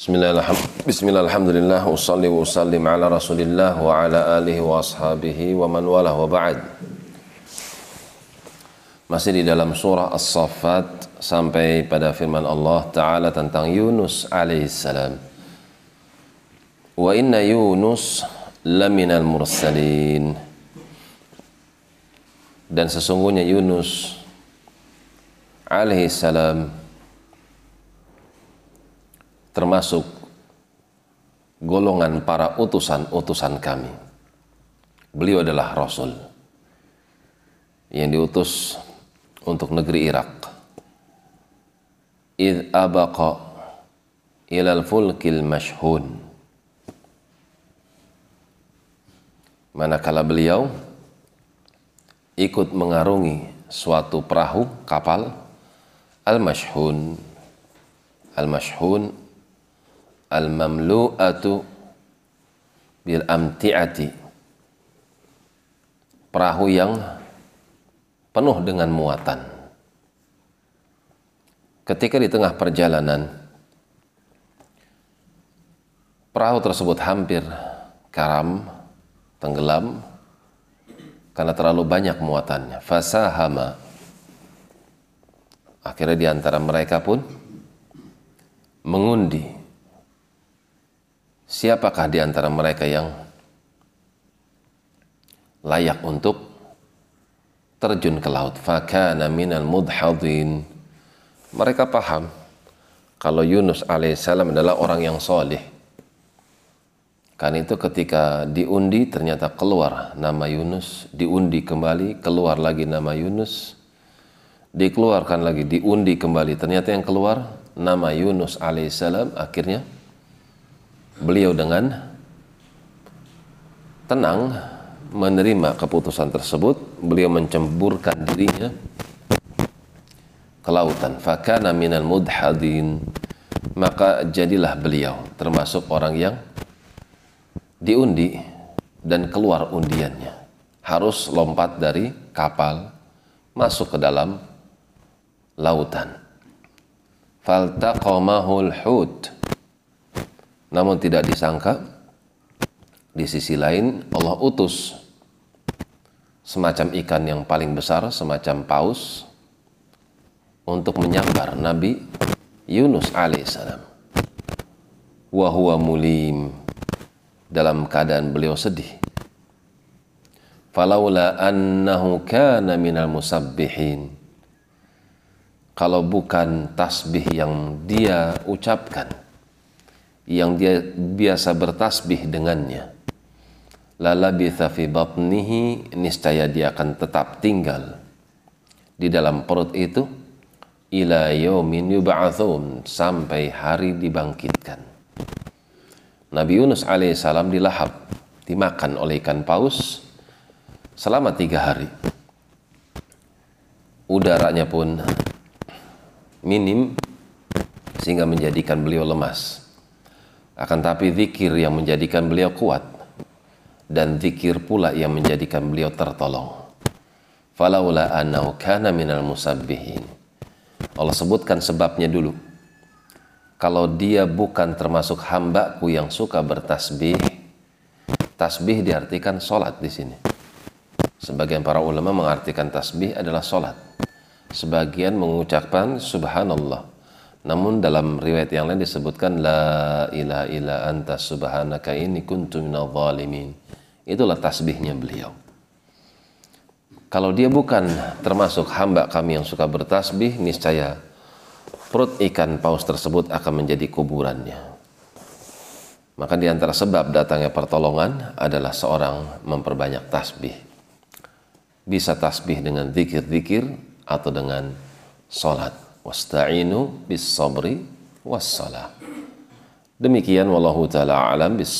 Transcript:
Bismillah, alhamdulillah, usalli wa usallim ala rasulillah wa ala alihi wa ashabihi wa man walah wa ba'd. Masih di dalam surah As-Saffat sampai pada firman Allah Ta'ala tentang Yunus alaihissalam. Wa inna Yunus laminal mursalin. Dan sesungguhnya Yunus alaihissalam termasuk golongan para utusan-utusan kami. Beliau adalah Rasul yang diutus untuk negeri Irak. Id abaqa ilal fulkil mashhun. Manakala beliau ikut mengarungi suatu perahu kapal al-mashhun. Al-mashhun al-mamlu'atu bil amti'ati perahu yang penuh dengan muatan. Ketika di tengah perjalanan perahu tersebut hampir karam tenggelam karena terlalu banyak muatannya. Fasahama. Akhirnya di antara mereka pun mengundi siapakah di antara mereka yang layak untuk terjun ke laut? Fakana minal mudhadin mereka paham kalau Yunus alaihissalam adalah orang yang soleh kan itu ketika diundi ternyata keluar nama Yunus. Diundi kembali keluar lagi nama Yunus. Dikeluarkan lagi diundi kembali. Ternyata yang keluar nama Yunus alaihissalam akhirnya beliau dengan tenang menerima keputusan tersebut. Beliau mencemburkan dirinya ke lautan. Fakana minal mudhadin. Maka jadilah beliau termasuk orang yang diundi dan keluar undiannya. Harus lompat dari kapal masuk ke dalam lautan. Faltaqamahul hut namun tidak disangka di sisi lain Allah utus semacam ikan yang paling besar, semacam paus untuk menyambar Nabi Yunus alaihissalam. Wahuwa mulim dalam keadaan beliau sedih. Falaula annahu kana minal musabbihin. Kalau bukan tasbih yang dia ucapkan, yang dia biasa bertasbih dengannya. Lalabitha fi batnihi niscaya dia akan tetap tinggal di dalam perut itu ila yaumin yub'atsun sampai hari dibangkitkan. Nabi Yunus alaihissalam dilahap, dimakan oleh ikan paus selama tiga hari. Udaranya pun minim sehingga menjadikan beliau lemas akan tapi zikir yang menjadikan beliau kuat dan zikir pula yang menjadikan beliau tertolong. Falaula annahu kana minal musabbihin. Allah sebutkan sebabnya dulu. Kalau dia bukan termasuk hambaku yang suka bertasbih, tasbih diartikan solat di sini. Sebagian para ulama mengartikan tasbih adalah solat. Sebagian mengucapkan subhanallah namun dalam riwayat yang lain disebutkan la ilaha illa anta subhanaka ini kuntu minal zalimin. Itulah tasbihnya beliau. Kalau dia bukan termasuk hamba kami yang suka bertasbih, niscaya perut ikan paus tersebut akan menjadi kuburannya. Maka di antara sebab datangnya pertolongan adalah seorang memperbanyak tasbih. Bisa tasbih dengan zikir-zikir atau dengan sholat wasta'inu bis sabri was. Demikian wallahu taala alam bis.